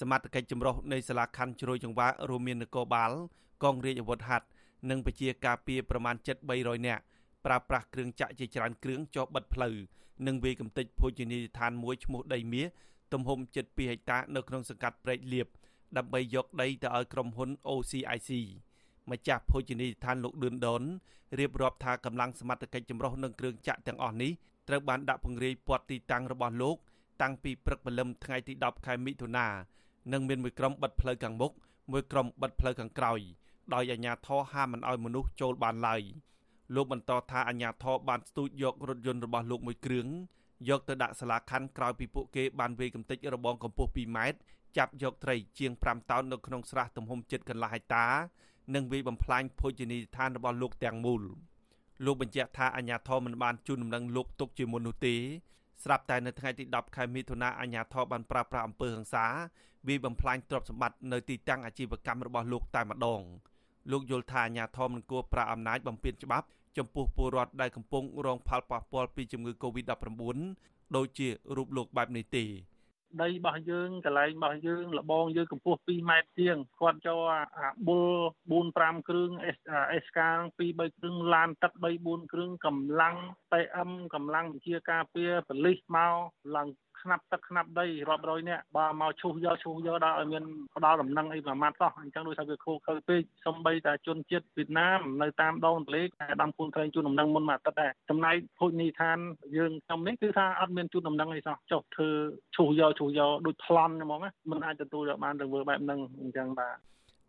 សមត្ថកិច្ចចម្រុះនៃសាលាខណ្ឌជ្រោយចង្វាក់រួមមាននគរបាលកងរាជអាវុធហត្ថនិងពជាការពារប្រមាណ7,300នាក់ប្រើប្រាស់គ្រឿងចាក់ជាច្រើនគ្រឿងចោះបិទផ្លូវនិងវាយកំទេចភោជនីយដ្ឋានមួយឈ្មោះដីមាសទំហំជិត2ហិកតានៅក្នុងសង្កាត់ព្រែកលៀបដើម្បីយកដីទៅឲ្យក្រុមហ៊ុន OCIC ម្ចាស់ភោជនីយដ្ឋានលោកឌឿនដុនរៀបរាប់ថាកម្លាំងសមត្ថកិច្ចចម្រុះនិងគ្រឿងចាក់ទាំងអស់នេះត្រូវបានដាក់ពង្រាយព័ទ្ធទីតាំងរបស់លោក តាំងពីព្រឹកព្រលឹមថ្ងៃទី10ខែមិថុនា និងមានមួយក្រុមបិទផ្លូវខាងមុខមួយក្រុមបិទផ្លូវខាងក្រោយដោយអាជ្ញាធរហាមមិនឲ្យមនុស្សចូលបានឡើយលោកបន្តថាអាជ្ញាធរបានស្ទូចយករថយន្តរបស់លោកមួយគ្រឿងយកទៅដាក់សាលាខណ្ឌក្រោយពីពួកគេបានវាយកំទេចរបងកម្ពស់2ម៉ែត្រចាប់យកត្រីជាង5តោននៅក្នុងស្រះទំហំជិតកន្លះហិកតា និងវាយបំផ្លាញភោជនីយដ្ឋានរបស់លោកទាំងមូលលោកបញ្ជាក់ថាអាជ្ញាធរមិនបានជូនដំណឹងលោកទុកជាមុននោះទេស្រាប់តែនៅថ្ងៃទី10ខែមិថុនាអាជ្ញាធរបានប្រើប្រាស់អំពើហិង្សា វាយបំផ្លាញទ្រព្យសម្បត្តិនៅទីតាំងអាជីវកម្មរបស់លោកតែម្ដងលោកយល់ថាអាជ្ញាធរមិនគួរប្រើអំណាចបំពានច្បាប់ចំពោះពលរដ្ឋដែលកំពុងរងផលប៉ះពាល់ពីជំងឺ Covid-19 ដូចជារូបលោកបែបនេះទេដីរបស់យើងកន្លែងរបស់យើងលបងយើងកម្ពស់2ម៉ែត្រជាងគាត់ចូលអាបុល4 5គ្រឿង SK 2 3គ្រឿងឡានទឹក3 4គ្រឿងកម្លាំង PM កម្លាំងវិជាការពារបលិសមកឡើងស្នាប់ទឹកស្នាប់ដីរាប់រយនាក់បើមកឈូសយកឈូសយកដល់ឲ្យមានផ្ដាល់ដំណឹងអីប្រមាថសោះអញ្ចឹងដូចថាវាខូខើពេកសំបីតែជនជាតិវៀតណាមនៅតាមដងទន្លេតែដាំពូនត្រែងជូនដំណឹងមុនមួយអាទិត្យដែរចំណែកភោជនីយដ្ឋានយើងខ្ញុំនេះគឺថាអត់មានជូនដំណឹងអីសោះចុះធ្វើឈូសយកឈូសយកដូចប្លន់ហ្មងមិនអាចទទួលយកបានទៅធ្វើបែបហ្នឹងអញ្ចឹងបាទ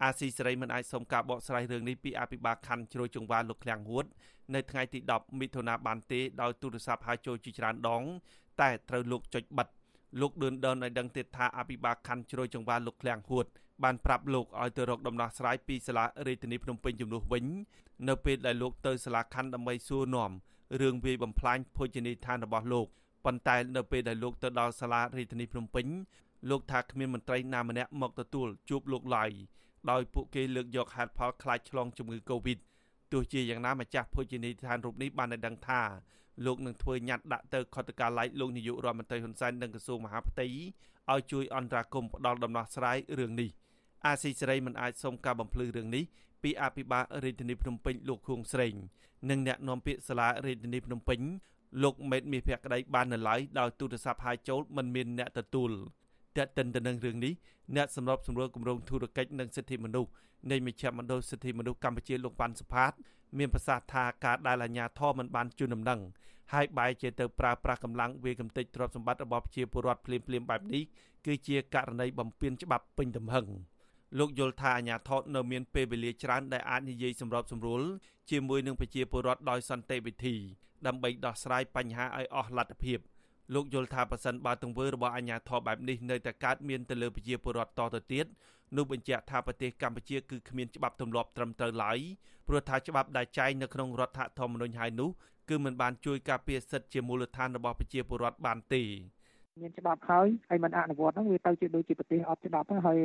អាស៊ីសេរីមិនអាចសុំការបកស្រាយរឿងនេះពីអភិបាលខណ្ឌជ្រោយចង្វាលោកឃ្លាំងហួត នៅថ្ងៃទី10មិថុនាបានទេដោយទូរស័ព្ទហៅចូលជាច្រើនដង តែត្រូវលោកចុចបិទលោកឌឿនដនឲ្យដឹងទៀតថាអភិបាលខណ្ឌជ្រោយចង្វាលោកឃ្លាំងហួត បានប្រាប់លោកឲ្យទៅរកដំណោះស្រាយពីសាលារាជធានីភ្នំពេញជំនួសវិញ នៅពេលដែលលោកទៅសាលាខណ្ឌដើម្បីសួរនាំរឿងវាយបំផ្លាញភោជនីយដ្ឋានរបស់លោកប៉ុន្តែនៅពេលដែលលោកទៅដល់សាលារាជធានីភ្នំពេញលោកថាគ្មានមន្ត្រីណាម្នាក់មកទទួលជួបលោកឡើយ ដោយពួកគេលើកយកហេតុផលខ្លាចឆ្លងជំងឺ Covid ទោះជាយ៉ាងណាម្ចាស់ភោជនីយដ្ឋានរូបនេះបានឲ្យដឹងថាលោកនឹងធ្វើញត្តិដាក់ទៅខុទ្ទកាល័យលោកនាយករដ្ឋមន្ត្រីហ៊ុនសែននិងក្រសួងមហាផ្ទៃឲ្យជួយអន្តរាគមន៍ផ្ដល់ដំណោះស្រាយរឿងនេះអាស៊ីសេរីមិនអាចសុំការបំភ្លឺរឿងនេះពីអភិបាលរាជធានីភ្នំពេញលោកខួងស្រេងនិងអ្នកនាំពាក្យសាលារាជធានីភ្នំពេញលោកមេតមាសភក្តីបាននៅឡើយដោយទូរស័ព្ទហៅចូលមិនមានអ្នកទទួល តែកតិនទៅនឹងរឿងនេះអ្នកសម្របសម្រួលគម្រោងធុរកិច្ចនិងសិទ្ធិមនុស្សនៃមជ្ឈមណ្ឌលសិទ្ធិមនុស្សកម្ពុជាលោកវ៉ាន់សុផាត មានប្រសាសន៍ថាការដែលអាជ្ញាធរមិនបានជូនដំណឹងហើយបែរជាទៅប្រើប្រាស់កម្លាំងវាយកំទេចទ្រព្យសម្បត្តិរបស់ប្រជាពលរដ្ឋភ្លាមភ្លាមបែបនេះគឺជាករណីបំពានច្បាប់ពេញទំហឹងលោកយល់ថាអាញាធរនៅមានពេលវេលាច្រើនដែលអាចនិយាយសម្របសម្រួលជាមួយនឹងប្រជាពលរដ្ឋដោយសន្តិវិធីដើម្បីដោះស្រាយបញ្ហាឲ្យអស់លទ្ធភាព លោកយល់ថាប៉ះសិនបើទង្វើរបស់អាញាធរបែបនេះនៅតែកើតមានទៅលើប្រជាពលរដ្ឋតទៅទៀតនោះបញ្ជាក់ថាប្រទេសកម្ពុជាគឺគ្មានច្បាប់ទម្លាប់ត្រឹមត្រូវឡើយព្រោះថាច្បាប់ដែលចែងនៅក្នុងរដ្ឋធម្មនុញ្ញហើយនោះគឺមិនបានជួយការពារសិទ្ធិជាមូលដ្ឋានរបស់ប្រជាពលរដ្ឋបានទេ មានច្បាប់ហើយហើយមិនអនុវត្តហ្នឹងវាទៅជាដូចជាប្រទេសអត់ច្បាប់ហ្នឹងហើយ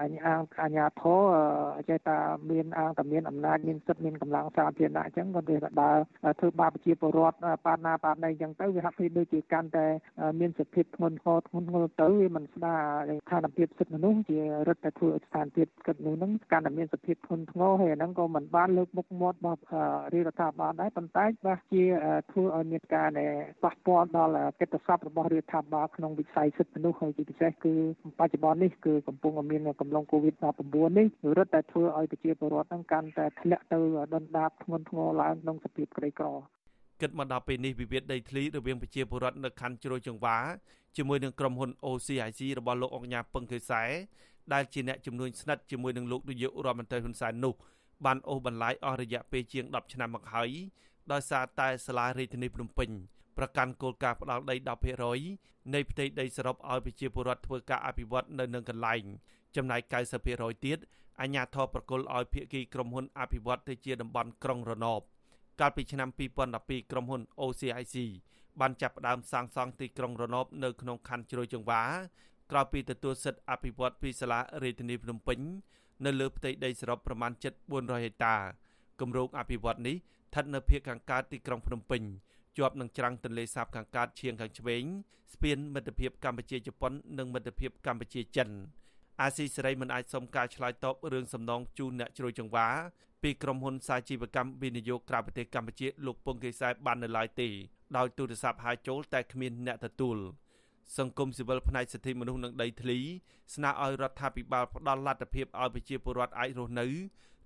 អាញាអាញាធរចេះតែមានអង្គតែមានអំណាចមានសិទ្ធិមានកម្លាំងសាធារណៈអញ្ចឹងគាត់ទេដើរធ្វើបាបប្រជាពលរដ្ឋប៉ាណាប៉ាណីអញ្ចឹងទៅវាហាក់បីដូចជាកាន់តែមានសិទ្ធិធ្ងន់ធ្ងរធ្ងន់ធ្ងរទៅវាមិនស្ដារស្ថានភាពសិទ្ធិមនុស្សជារឹតតែធ្វើឲ្យស្ថានភាពគិតនោះហ្នឹងកាន់តែមានសិទ្ធិធ្ងន់ធ្ងរហើយអាហ្នឹងក៏មិនបានលើកមុខមាត់របស់រាជរដ្ឋាភិបាលដែរប៉ុន្តែវាជាធ្វើឲ្យមានការប៉ះពាល់ដល់កិត្តិស័ព្ទរបស់រាជរដ្ឋាភិបាលក្នុងវិស័យសិទ្ធិមនុស្សហើយជាពិសេសគឺបច្ចុប្បន្ននេះគឺកំពុងមានកំឡុង COVID-19 នេះរឹតតែធ្វើឲ្យប្រជាពលរដ្ឋហ្នឹងកាន់តែធ្លាក់ទៅដុនដាបធ្ងន់ធ្ងរឡើងក្នុងសភាពក្រីក្រគិតមកដល់ពេលនេះវិវាទដីធ្លីរវាងប្រជាពលរដ្ឋនៅខណ្ឌជ្រោយចង្វាជាមួយនឹងក្រុមហ៊ុន OCIC របស់លោកអង្គញាពឹងខេសែដែលជាអ្នកជំនួញស្និទ្ធជាមួយនឹងលោកនាយករដ្ឋមន្ត្រីហ៊ុនសែននោះបានអូសបន្លាយអស់រយៈពេលជាង10ឆ្នាំមកហើយដោយសារតែសាលារាជធានីភ្នំពេញ ប្រកាន់គោលការណ៍ផ្ដាល់ដី10%នៃផ្ទៃដីសរុបឲ្យប្រជាពលរដ្ឋធ្វើការអភិវឌ្ឍនៅនឹងកន្លែងចំណែក90%ទៀតអាជ្ញាធរប្រគល់ឲ្យភាគីក្រុមហ៊ុនអភិវឌ្ឍទៅជាតំបន់ក្រុងរណបកាលពីឆ្នាំ2012ក្រុមហ៊ុន OCIC បានចាប់ផ្ដើមសាងសង់ទីក្រុងរណបនៅក្នុងខណ្ឌជ្រោយចង្វាក្រោយពីទទួលសិទ្ធិអភិវឌ្ឍពីសាលារាជធានីភ្នំពេញនៅលើផ្ទៃដីសរុបប្រមាណ7,400ហិកតាគម្រោងអភិវឌ្ឍនេះស្ថិតនៅភាគខាងកើតទីក្រុងភ្នំពេញ ជាប់នឹងច្រាំងទន្លេសាបខាងកើតឈៀងខាងឆ្វេងស្ពានមិត្តភាពកម្ពុជាជប៉ុននិងមិត្តភាពកម្ពុជាចិនអាស៊ីសេរីមិនអាចសុំការឆ្លើយតបរឿងសំណងជូនអ្នកជ្រួយចង្វាពីក្រុមហ៊ុនសាជីវកម្មវិនិយោគក្រៅប្រទេសកម្ពុជាលោកពងកេសែបាននៅឡើយទេដោយទូរស័ព្ទហៅចូលតែគ្មានអ្នកទទួល សង្គមស៊ីវិលផ្នែកសិទ្ធិមនុស្សនិងដីធ្លីស្នើឲ្យរដ្ឋាភិបាលផ្ដល់លទ្ធភាពឲ្យប្រជាពលរដ្ឋអាចរស់នៅ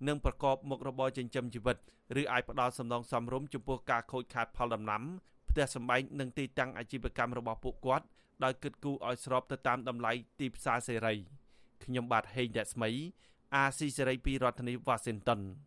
និងប្រកបមុខរបរចិញ្ចឹមជីវិតឬអាចផ្ដល់សំណងសមរម្យចំពោះការខូចខាតផលដំណាំផ្ទះសម្បែងនិងទីតាំងអាជីវកម្មរបស់ពួកគាត់ដោយគិតគូរឲ្យស្របទៅតាមតម្លៃទីផ្សារសេរីខ្ញុំបាទហេងរស្មី អាស៊ីសេរីពីរដ្ឋធានីវ៉ាស៊ីនតោន